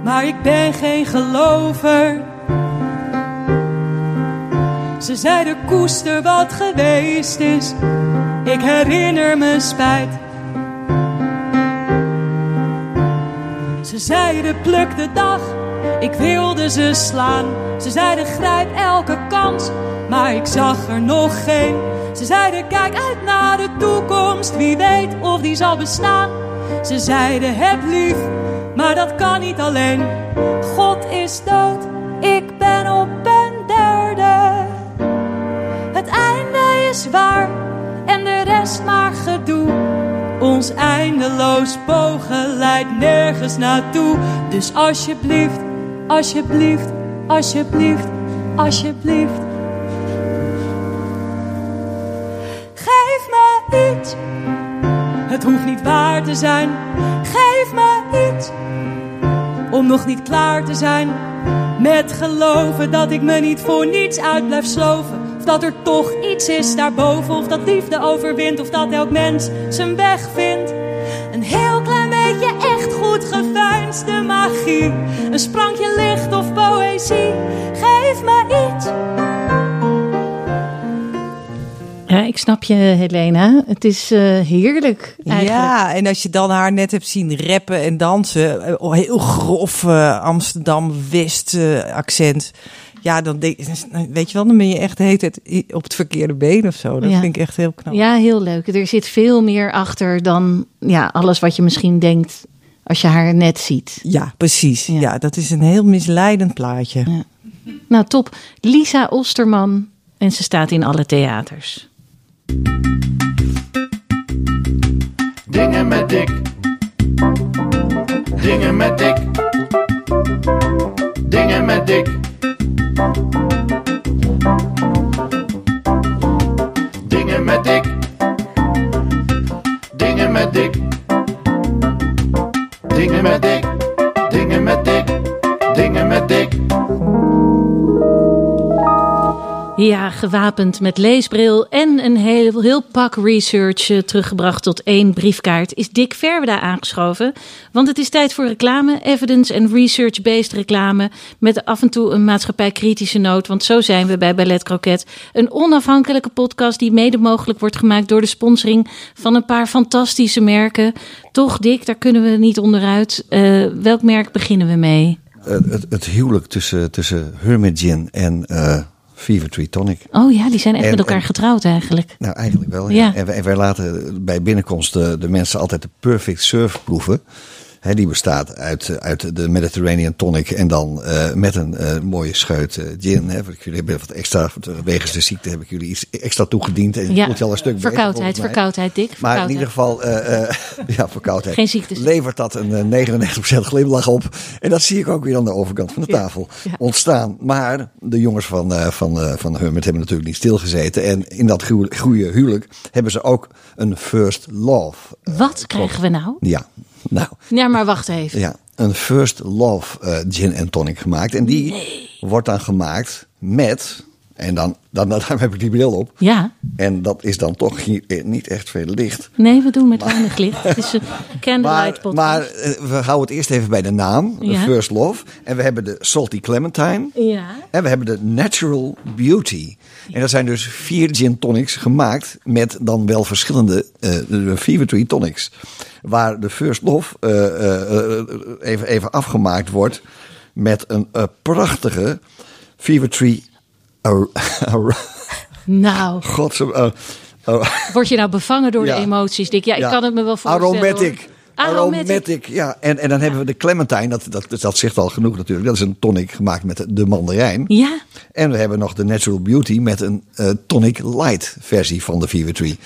maar ik ben geen gelover. Ze zeiden koester wat geweest is, ik herinner me spijt. Ze zeiden pluk de dag, ik wilde ze slaan. Ze zeiden grijp elke kans, maar ik zag er nog geen. Ze zeiden kijk uit naar de toekomst, wie weet of die zal bestaan. Ze zeiden heb lief, maar dat kan niet alleen. God is dood, ik ben op een derde. Het einde is waar en de rest maar gedoe. Ons eindeloos pogen leidt nergens naartoe. Dus alsjeblieft, alsjeblieft, alsjeblieft, alsjeblieft. Het hoeft niet waar te zijn. Geef me iets. Om nog niet klaar te zijn. Met geloven dat ik me niet voor niets uit blijf sloven. Of dat er toch iets is daarboven. Of dat liefde overwint. Of dat elk mens zijn weg vindt. Een heel klein beetje echt goed geveinsde magie. Een sprankje licht of poëzie. Geef me iets. Ja, ik snap je, Helena. Het is eh, heerlijk eigenlijk. Ja, en als je dan haar net hebt zien rappen en dansen, eh, oh, heel grof eh, Amsterdam-West eh, accent. Ja, dan denk, weet je wel, dan ben je echt tijd i- op het verkeerde been of zo. Dat Ja. vind ik echt heel knap. Ja, heel leuk. Er zit veel meer achter dan ja, alles wat je misschien denkt als je haar net ziet. Ja, precies. Ja. Ja. dat is een heel misleidend plaatje. Nou, top. Lisa Osterman. En ze staat in alle theaters. Dingen met dik. Dingen met dik. Dingen met dik. Dingen met dik. Dingen met dik. Dingen met dik. Ja, gewapend met leesbril en een heel, heel pak research eh, teruggebracht tot één briefkaart, is Dick Verweda aangeschoven. Want het is tijd voor reclame, evidence- en research-based reclame. Met af en toe een maatschappijkritische noot, want zo zijn we bij Ballet Croquet. Een onafhankelijke podcast die mede mogelijk wordt gemaakt door de sponsoring van een paar fantastische merken. Toch, Dick, daar kunnen we niet onderuit. Eh, welk merk beginnen we mee? Eh, het, het huwelijk tussen, tussen Hermit Gin en Fever Tree Tonic. Oh ja, die zijn echt En- met elkaar en- getrouwd eigenlijk. Nou, eigenlijk wel. Ja. Ja. En, wij, en wij laten bij binnenkomst de, de mensen altijd de Perfect Surf proeven. Die bestaat uit, uit de Mediterranean Tonic en dan eh, met een eh, mooie scheut eh, gin. Hè. Want Jullie hebben wat extra, wegens de ziekte heb ik jullie iets extra toegediend. En Ja, voelt je al een stuk beter, verkoudheid, mij. verkoudheid, Dick. Maar in ieder geval, ja, verkoudheid. Geen ziektes. Levert dat een eh, 99% glimlach op. En dat zie ik ook weer aan de overkant van de tafel ja. ontstaan. Maar de jongens van, van, van Hermit hebben natuurlijk niet stilgezeten. En in dat goe- goede huwelijk hebben ze ook een first love. Wat krijgen we nou? Ja, nou, Ja, maar wacht even. ja, een first love eh, gin en tonic gemaakt. En die wordt dan gemaakt met En dan, dan, dan, heb ik die bril op. Ja. En dat is dan toch hier, eh, niet echt veel licht. Nee, we doen met weinig licht. Het is een candlelight Maar, podcast. maar eh, we houden het eerst even bij de naam. de Ja. First Love. En we hebben de Salty Clementine. Ja. En we hebben de Natural Beauty. En dat zijn dus vier gin tonics gemaakt met dan wel verschillende eh de Fever Tree tonics. Waar de First Love eh, eh, eh, even, even afgemaakt wordt met een eh, prachtige Fever Tree... Nou, eh, eh, word je nou bevangen door Ja. de emoties, Dick? Ja, ik Ja. kan het me wel voorstellen. Aromatic. hoor. Aromatic. Ja. En, en dan hebben we de Clementine, dat, dat, dat zegt al genoeg natuurlijk. Dat is een tonic gemaakt met de mandarijn. Ja, En we hebben nog de Natural Beauty met een eh, tonic light versie van de Fever Tree.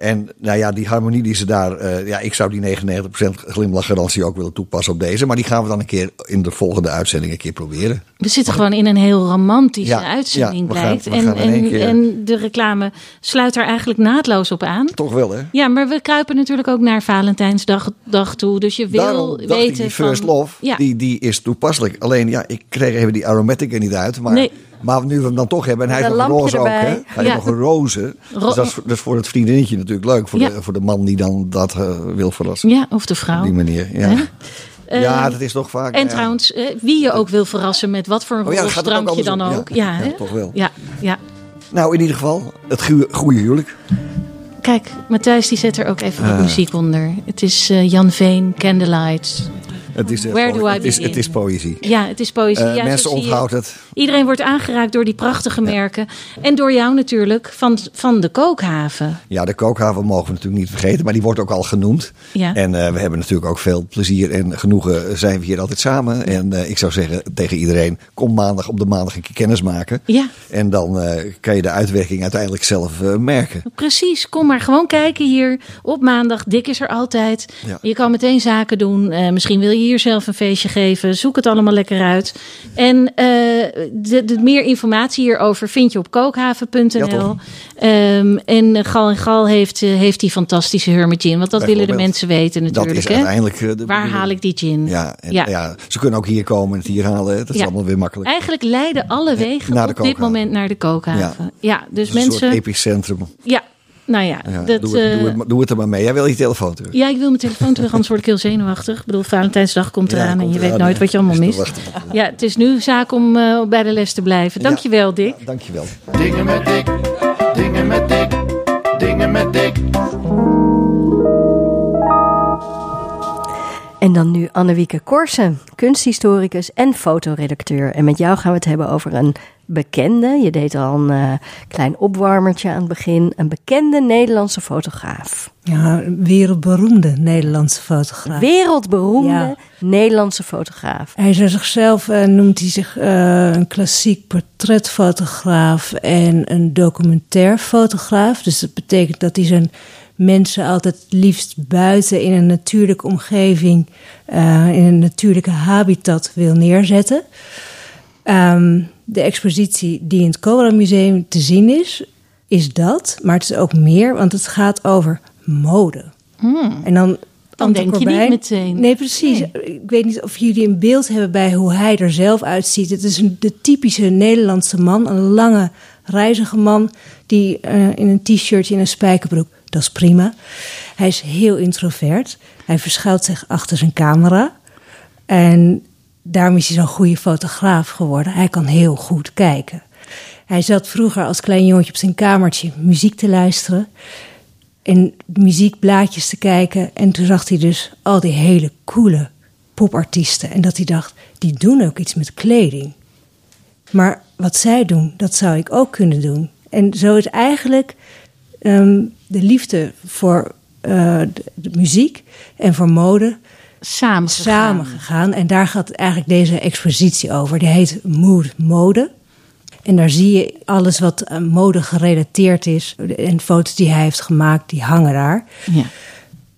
En nou ja, die harmonie die ze daar, eh, ja, ik zou die 99% glimlachgarantie ook willen toepassen op deze. Maar die gaan we dan een keer in de volgende uitzending een keer proberen. we zitten gewoon in een heel romantische Ja, uitzending, ja, gaan- en, en, keer- en de reclame sluit er eigenlijk naadloos op aan. Toch wel, hè? Ja, maar we kruipen natuurlijk ook naar Valentijnsdag dag toe. Dus je wil Daarom weten ik, die First van... Love, Ja. die, die is toepasselijk. Alleen, ja, ik kreeg even die aromatic er niet uit. Maar, Nee. Maar nu we hem dan toch hebben, en hij heeft nog een roze ook, hè? Hij Ja. heeft nog een roze. Ro- dus dat is, dat is voor het vriendinnetje natuurlijk leuk. Voor, Ja. de, voor de man die dan dat eh, wil verrassen. Ja, of de vrouw. Op die manier, ja. Hè? Eh, ja, dat is toch vaak... En ja. trouwens, eh, wie je ook wil verrassen met wat voor een Oh ja, ook dan ook. Ja, Ja, ja, toch wel. Ja, ja. Nou, in ieder geval, het goede, huwelijk. Kijk, Matthijs die zet er ook even muziek onder. Het is Jan Veen, Candlelight. Het is, eh, Where do I het is, begin? het is poëzie. Ja, het is poëzie. Eh, ja, zo mensen onthouden het. Iedereen wordt aangeraakt door die prachtige merken. En door jou natuurlijk, van, van de kookhaven. Ja, de kookhaven mogen we natuurlijk niet vergeten, maar die wordt ook al genoemd. Ja. En eh, we hebben natuurlijk ook veel plezier en genoegen zijn we hier altijd samen. En eh, ik zou zeggen tegen iedereen, kom maandag op de maandag een keer kennis maken. Ja. En dan eh, kan je de uitwerking uiteindelijk zelf eh, merken. Precies, kom maar gewoon kijken hier op maandag. Dik is er altijd. Ja. Je kan meteen zaken doen. Eh, misschien wil je hier zelf een feestje geven. Zoek het allemaal lekker uit. En eh, de, de meer informatie hierover vind je op kookhaven.nl. Ehm, en Gal en Gal heeft, eh, heeft die fantastische Hermit Gin. Want dat willen de mensen weten Dat natuurlijk. is hè? uiteindelijk eh, de Waar bedoeling. haal ik die gin? Ja, en, Ja. ja. ze kunnen ook hier komen en het hier halen. Dat is Ja. allemaal weer makkelijk. Eigenlijk leiden alle wegen op dit moment naar de kookhaven. Ja, dus is een mensen. soort epicentrum. Ja, nou ja, Ja, dat, doe, het, eh, doe, het, maar- doe het er maar mee. Jij wil je telefoon terug. Ja, ik wil mijn telefoon terug, anders word ik heel zenuwachtig. Ik bedoel, Valentijnsdag komt Ja, eraan en je eraan, weet nooit wat je allemaal mist. Ja, het is nu zaak om eh, bij de les te blijven. Dankjewel, Dick. Ja, dankjewel. Dingen met Dick, dingen met Dick, dingen met Dick. En dan nu Annewieke Korsen, kunsthistoricus en fotoredacteur. En met jou gaan we het hebben over een bekende, je deed al een eh, klein opwarmertje aan het begin, een bekende Nederlandse fotograaf. Ja, een wereldberoemde Nederlandse fotograaf. Wereldberoemde Ja. Nederlandse fotograaf. Hij zou zichzelf, eh, noemt hij zich eh, een klassiek portretfotograaf en een documentairfotograaf. Dus dat betekent dat hij zijn mensen altijd het liefst buiten in een natuurlijke omgeving, in een natuurlijke habitat wil neerzetten. Ehm, de expositie die in het Cobra Museum te zien is, is dat. Maar het is ook meer, want het gaat over mode. En dan, Dan denk je niet meteen. Nee, precies. Ik weet niet of jullie een beeld hebben bij hoe hij er zelf uitziet. Het is een, de typische Nederlandse man. Een lange, reizige man die eh, in een t-shirtje en een spijkerbroek. Dat is prima. Hij is heel introvert. Hij verschuilt zich achter zijn camera. En daarom is hij zo'n goede fotograaf geworden. Hij kan heel goed kijken. Hij zat vroeger als klein jongetje op zijn kamertje muziek te luisteren. En muziekblaadjes te kijken. En toen zag hij dus al die hele coole popartiesten. En dat hij dacht, die doen ook iets met kleding. Maar wat zij doen, dat zou ik ook kunnen doen. En zo is eigenlijk ehm, de liefde voor eh, de, muziek en voor mode Samen samen gegaan. En daar gaat eigenlijk deze expositie over. Die heet Mood Mode. En daar zie je alles wat aan mode gerelateerd is. En foto's die hij heeft gemaakt, die hangen daar. Ja.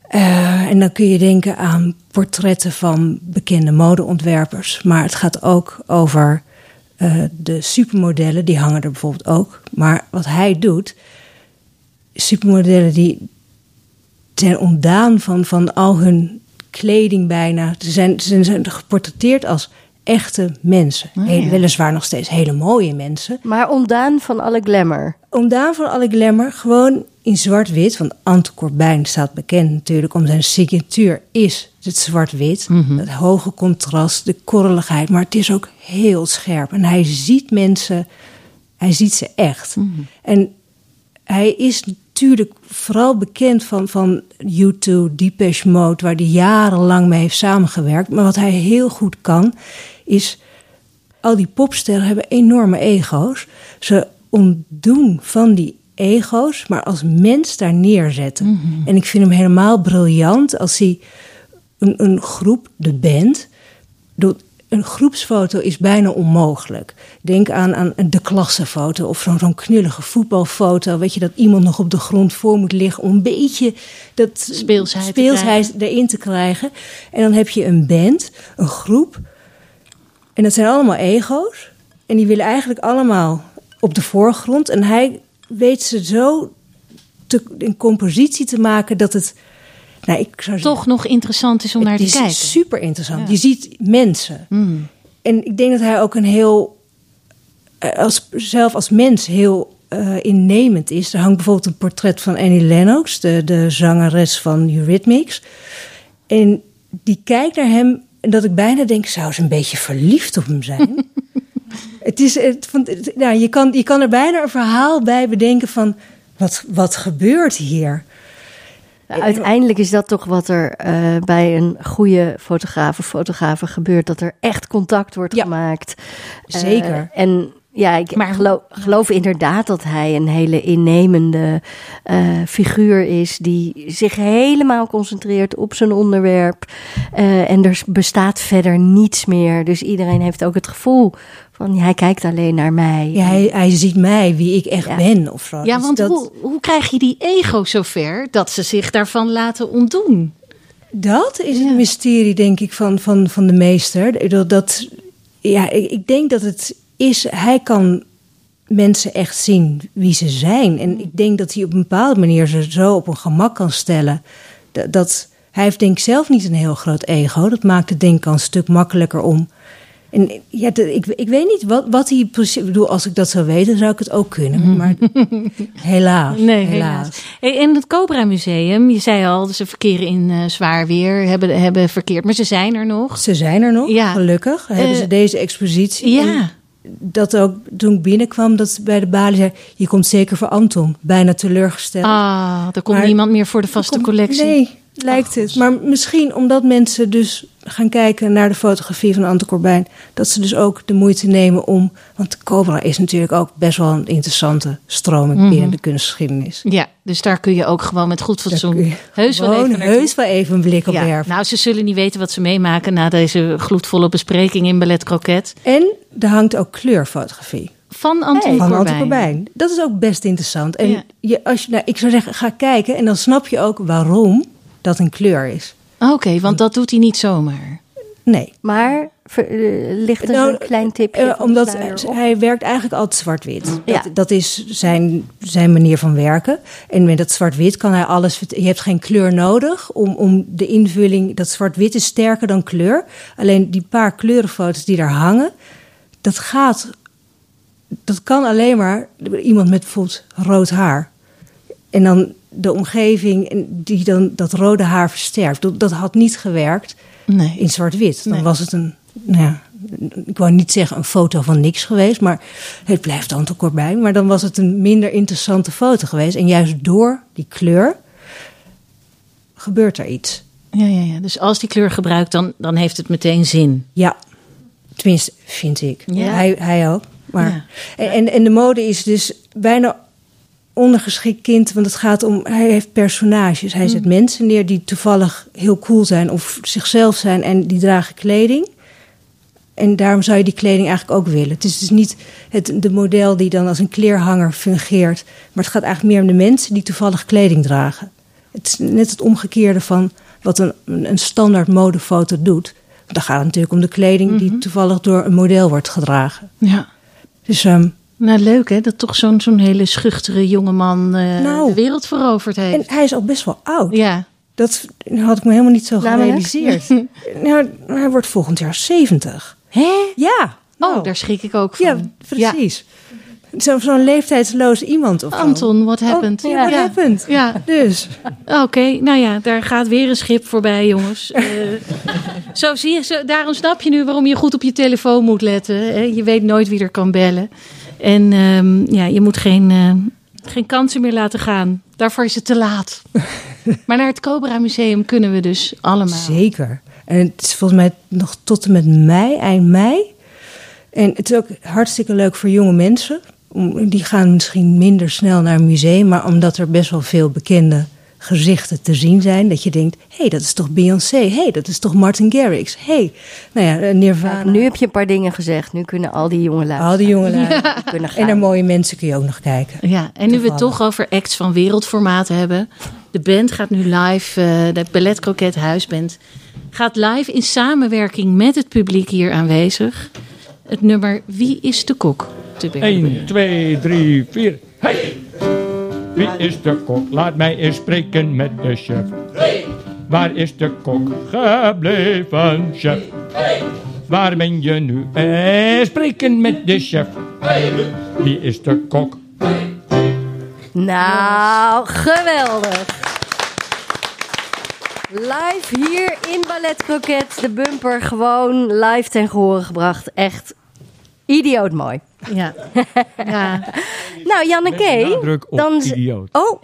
Eh, en dan kun je denken aan portretten van bekende modeontwerpers. Maar het gaat ook over eh, de supermodellen, die hangen er bijvoorbeeld ook. Maar wat hij doet, supermodellen die zijn ontdaan van, van al hun kleding bijna. Ze zijn, ze zijn geportretteerd als echte mensen. Oh, ja. Weliswaar nog steeds hele mooie mensen. Maar ontdaan van alle glamour. Ontdaan van alle glamour, gewoon in zwart-wit. Want Ante Corbijn staat bekend natuurlijk om zijn signatuur is het zwart-wit. Het hoge contrast, de korreligheid. Maar het is ook heel scherp. En hij ziet mensen, hij ziet ze echt. En hij is natuurlijk vooral bekend van, van U2, Depeche Mode... waar hij jarenlang mee heeft samengewerkt. Maar wat hij heel goed kan, is al die popsterren hebben enorme ego's. Ze ontdoen van die ego's, maar als mens daar neerzetten. En ik vind hem helemaal briljant als hij een, een groep, de band. doet- Een groepsfoto is bijna onmogelijk. Denk aan, aan de klassenfoto of zo'n zo'n knullige voetbalfoto. Weet je, dat iemand nog op de grond voor moet liggen om een beetje dat Speelsheid te speelsheid erin te krijgen. En dan heb je een band, een groep. En dat zijn allemaal ego's. En die willen eigenlijk allemaal op de voorgrond. En hij weet ze zo te, in compositie te maken dat het. Nou, ik zou zeggen, Toch nog interessant is om naar het te is kijken. super interessant. Ja. Je ziet mensen. Mm. En ik denk dat hij ook een heel. eh, Als, zelf als mens heel eh, innemend is. Er hangt bijvoorbeeld een portret van Annie Lennox, de, de zangeres van Eurythmics. En die kijkt naar hem en dat ik bijna denk, zou ze een beetje verliefd op hem zijn? het is, het, van, het- nou, je, kan, je kan er bijna een verhaal bij bedenken van, wat, wat gebeurt hier? Uiteindelijk is dat toch wat er eh, bij een goede fotograaf of fotografen gebeurt. Dat er echt contact wordt Ja. gemaakt. Eh, Zeker. en ja, ik Maar- geloof, geloof inderdaad dat hij een hele innemende eh, figuur is. Die zich helemaal concentreert op zijn onderwerp. Eh, en er bestaat verder niets meer. Dus iedereen heeft ook het gevoel van hij kijkt alleen naar mij. Ja, hij, hij ziet mij, wie ik echt Ja. ben of zo. Ja, Dus want dat, hoe, hoe krijg je die ego zover dat ze zich daarvan laten ontdoen? Dat is het mysterie, denk ik, van, van, van de meester. Dat, dat, ja, ik, ik denk dat het is, hij kan mensen echt zien wie ze zijn. En ik denk dat hij op een bepaalde manier ze zo op een gemak kan stellen. Dat, dat hij heeft denk ik zelf niet een heel groot ego. Dat maakt het denk ik al een stuk makkelijker om. En ja, de- ik, ik weet niet wat, wat hij precies... Ik bedoel, als ik dat zou weten, zou ik het ook kunnen. Maar helaas, Nee, helaas. helaas. En het Cobra Museum, je zei al, ze verkeren in eh, zwaar weer, hebben, hebben verkeerd, maar ze zijn er nog. Ze zijn er nog, Ja. gelukkig. Hebben Eh, ze deze expositie. Ja, dat ook toen ik binnenkwam, dat ze bij de balie zei... je komt zeker voor Anton. Bijna teleurgesteld. ah, er komt Maar- niemand meer voor de vaste collectie. Nee, lijkt het. Maar misschien omdat mensen dus gaan kijken naar de fotografie van Anton Corbijn... dat ze dus ook de moeite nemen om... want Cobra is natuurlijk ook best wel een interessante stroming Mhm. binnen de kunstgeschiedenis. Ja, dus daar kun je ook gewoon met goed fatsoen heus wel even heus wel even een blik op Ja, werpen. nou, ze zullen niet weten wat ze meemaken na deze gloedvolle bespreking in Ballet Croquet. En er hangt ook kleurfotografie. Van Anton van Corbijn. Anton Corbijn. Dat is ook best interessant. En Ja. je, als je, nou, ik zou zeggen, ga kijken en dan snap je ook waarom dat een kleur is. Oké, want dat doet hij niet zomaar. Nee. Maar ver- eh, ligt er Nou, zo'n klein tipje Eh, de omdat hij werkt eigenlijk altijd zwart-wit. Ja. Dat, dat is zijn, zijn manier van werken. En met dat zwart-wit kan hij alles... Je hebt geen kleur nodig om, om de invulling... Dat zwart-wit is sterker dan kleur. Alleen die paar kleurenfoto's die daar hangen... Dat gaat... Dat kan alleen maar iemand met bijvoorbeeld rood haar. En dan de omgeving die dan dat rode haar versterkt. Dat, dat had niet gewerkt Nee. in zwart-wit. Dan Nee. was het een, nou ja, ik wou niet zeggen een foto van niks geweest, maar het blijft Anton Corbijn. Maar dan was het een minder interessante foto geweest. En juist door die kleur gebeurt er iets. Ja, ja, ja. Dus als die kleur gebruikt, dan, dan heeft het meteen zin. Ja, tenminste, vind ik. Ja. Hij, hij ook. Maar, Ja. en, en de mode is dus bijna ondergeschikt kind, want het gaat om, hij heeft personages. Hij Mm. zet mensen neer die toevallig heel cool zijn of zichzelf zijn en die dragen kleding. En daarom zou je die kleding eigenlijk ook willen. Het is dus niet het, de model die dan als een kleerhanger fungeert, maar het gaat eigenlijk meer om de mensen die toevallig kleding dragen. Het is net het omgekeerde van wat een, een standaard modefoto doet. Dan gaat het natuurlijk om de kleding Mhm. die toevallig door een model wordt gedragen. Ja. Dus ehm, Nou, leuk hè, dat toch zo'n zo'n hele schuchtere jongeman eh Nou. de wereld veroverd en heeft. hij is al best wel oud. Ja, Dat had ik me helemaal niet zo gerealiseerd. nou, hij wordt volgend jaar 70. Hè? Ja. Oh, nou, daar schrik ik ook van. Ja, precies. Zo- Zo'n leeftijdsloos iemand of. Anton, what happened? Oh, ja, what happened? Ja, Dus, oké. Nou ja, daar gaat weer een schip voorbij, jongens. Eh, zo zie je, zo, daarom snap je nu waarom je goed op je telefoon moet letten. Hè? Je weet nooit wie er kan bellen. En ehm, ja, je moet geen, eh, geen kansen meer laten gaan. Daarvoor is het te laat. maar naar het Cobra Museum kunnen we dus allemaal. zeker. En het is volgens mij nog tot en met mei, eind mei. En het is ook hartstikke leuk voor jonge mensen. Die gaan misschien minder snel naar een museum, maar omdat er best wel veel bekende gezichten te zien zijn, dat je denkt: hé, hey, dat is toch Beyoncé? Hé, hey, dat is toch Martin Garrix? Hé, hey, nou ja, eh, Nirvana. Nu heb je een paar dingen gezegd. Nu kunnen al die jonge al die jonge lui. kunnen gaan. En naar mooie mensen kun je ook nog kijken. Ja, en nu we het toch over acts van wereldformaat hebben. De band gaat nu live, eh, de Ballet Croquet Huisband, gaat live in samenwerking met het publiek hier aanwezig. Het nummer Wie is de kok? te bergen. 1, 2, 3, 4. Hey! Wie is de kok? Laat mij eens spreken met de chef. Waar is de kok gebleven, chef? Waar ben je nu? Eh, spreken met de chef. Wie is de kok? Nou, geweldig. Live hier in Ballet Croquet. De bumper gewoon live ten gehore gebracht. Echt idioot mooi. Ja. ja. Nou, Janneke. Dan idioot. Oh,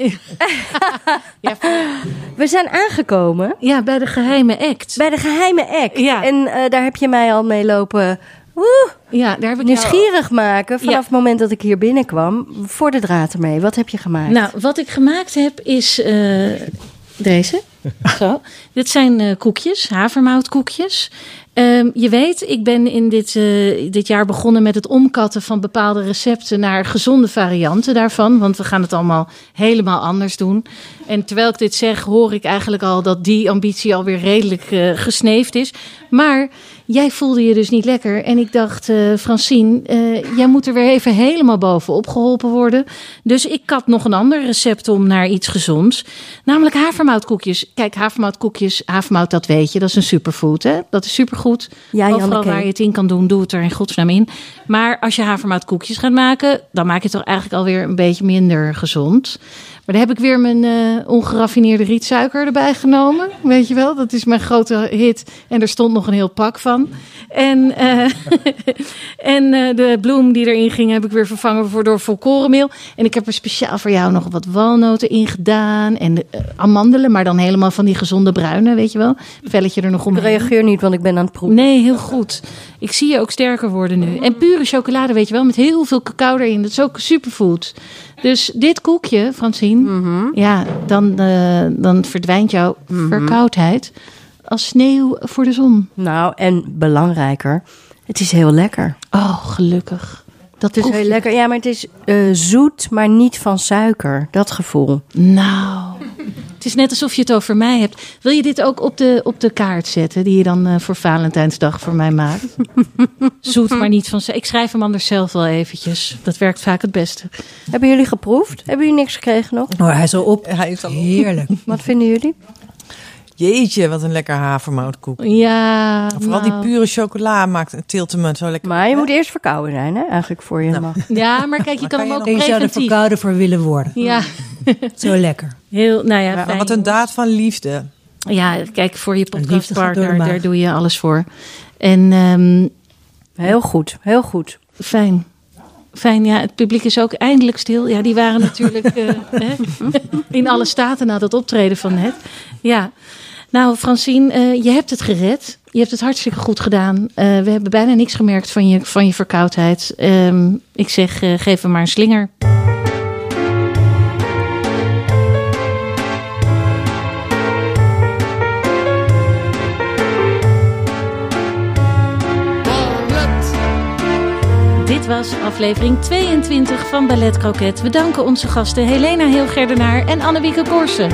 Ja, we zijn aangekomen ja, bij de geheime act. bij de geheime act. Ja. En eh, daar heb je mij al mee lopen woe, Ja, daar heb ik jou- nieuwsgierig maken vanaf Ja. het moment dat ik hier binnenkwam. Voor de draad ermee. Wat heb je gemaakt? Nou, wat ik gemaakt heb is eh, deze. Zo. Dit zijn eh, koekjes, havermoutkoekjes. Ehm, je weet, ik ben in dit, eh, dit jaar begonnen met het omkatten van bepaalde recepten naar gezonde varianten daarvan. Want we gaan het allemaal helemaal anders doen. En terwijl ik dit zeg, hoor ik eigenlijk al dat die ambitie alweer redelijk eh, gesneefd is. Maar jij voelde je dus niet lekker. En ik dacht, eh Francine, eh, jij moet er weer even helemaal bovenop geholpen worden. Dus ik had nog een ander recept om naar iets gezonds. Namelijk havermoutkoekjes. Kijk, havermoutkoekjes, havermout, dat weet je. Dat is een superfood, hè? Dat is supergoed. Ja, Overal Janneke. waar je het in kan doen, doe het er in godsnaam in. Maar als je havermoutkoekjes gaat maken, dan maak je het toch eigenlijk alweer een beetje minder gezond. Maar dan heb ik weer mijn eh, ongeraffineerde rietsuiker erbij genomen. Weet je wel, dat is mijn grote hit. En er stond nog een heel pak van. En, eh, en eh, de bloem die erin ging, heb ik weer vervangen voor door volkorenmeel. En ik heb er speciaal voor jou nog wat walnoten in gedaan. En amandelen, maar dan helemaal van die gezonde bruine, weet je wel. Velletje er nog ik omheen. reageer niet, want ik ben aan het proeven. Nee, heel goed. Ik zie je ook sterker worden nu. En pure chocolade, weet je wel, met heel veel cacao erin. Dat is ook superfood. Dus dit koekje, Francine, ja, dan, eh, dan verdwijnt jouw verkoudheid als sneeuw voor de zon. Nou, en belangrijker, het is heel lekker. Oh, gelukkig. Dat Het is heel lekker. Ja, maar het is eh, zoet, maar niet van suiker. Dat gevoel. Nou, het is net alsof je het over mij hebt. Wil je dit ook op de, op de kaart zetten, die je dan eh, voor Valentijnsdag voor mij maakt? Zoet, maar niet van... Ik schrijf hem anders zelf wel eventjes. Dat werkt vaak het beste. Hebben jullie geproefd? Hebben jullie niks gekregen nog? Oh, hij is al op. Hij is al Heerlijk. Wat vinden jullie? Jeetje, wat een lekker havermoutkoek. Ja, Vooral nou. die pure chocola maakt een tiltement zo lekker. Maar je moet eerst verkouden zijn, hè? Eigenlijk voor je Nou. mag. Ja, maar kijk, je kan kan hem je ook En je zou er preventief. verkouden voor willen worden. Ja, Zo lekker. heel, nou ja, fijn, wat een daad van liefde. Ja, kijk, voor je podcastpartner, daar doe je alles voor. En ehm, Heel goed, heel goed. fijn. Fijn, ja, het publiek is ook eindelijk stil. Ja, die waren natuurlijk eh, hè, in alle staten na dat optreden van net. Ja, nou Francine, eh, je hebt het gered. Je hebt het hartstikke goed gedaan. Eh, we hebben bijna niks gemerkt van je, van je verkoudheid. Ehm, ik zeg, eh, geef hem maar een slinger. Dit was aflevering 22 van Ballet Croquet. We danken onze gasten Helena Heelgerdenaar en Annewieke Korsen.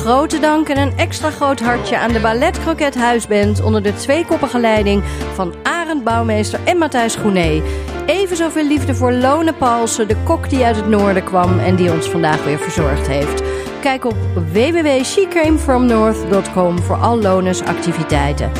Grote dank en een extra groot hartje aan de Ballet Croquet Huisband onder de tweekoppige leiding van Arend Bouwmeester en Matthijs Groenee. Even zoveel liefde voor Lone Paulsen, de kok die uit het noorden kwam en die ons vandaag weer verzorgd heeft. Kijk op www.shecamefromnorth.com voor al Lones activiteiten.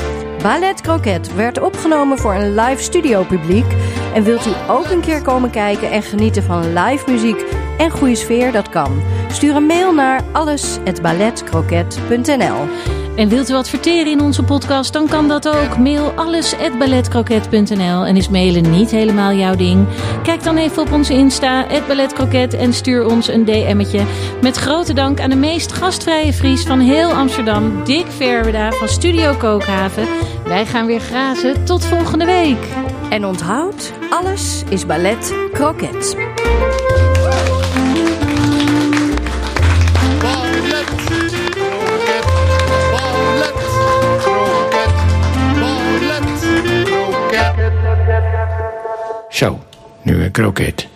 Ballet Croquet werd opgenomen voor een live studio publiek. En wilt u ook een keer komen kijken en genieten van live muziek en goede sfeer? Dat kan. Stuur een mail naar alles@balletcroquet.nl. En wilt u adverteren in onze podcast, dan kan dat ook. Mail alles@balletcroquet.nl en is mailen niet helemaal jouw ding? Kijk dan even op onze Insta @balletcroquet en stuur ons een DM'tje. Met grote dank aan de meest gastvrije Fries van heel Amsterdam, Dick Verweda van Studio Kookhaven. Wij gaan weer grazen. Tot volgende week. En onthoud, alles is ballet croquet. Zo, nu een kroket.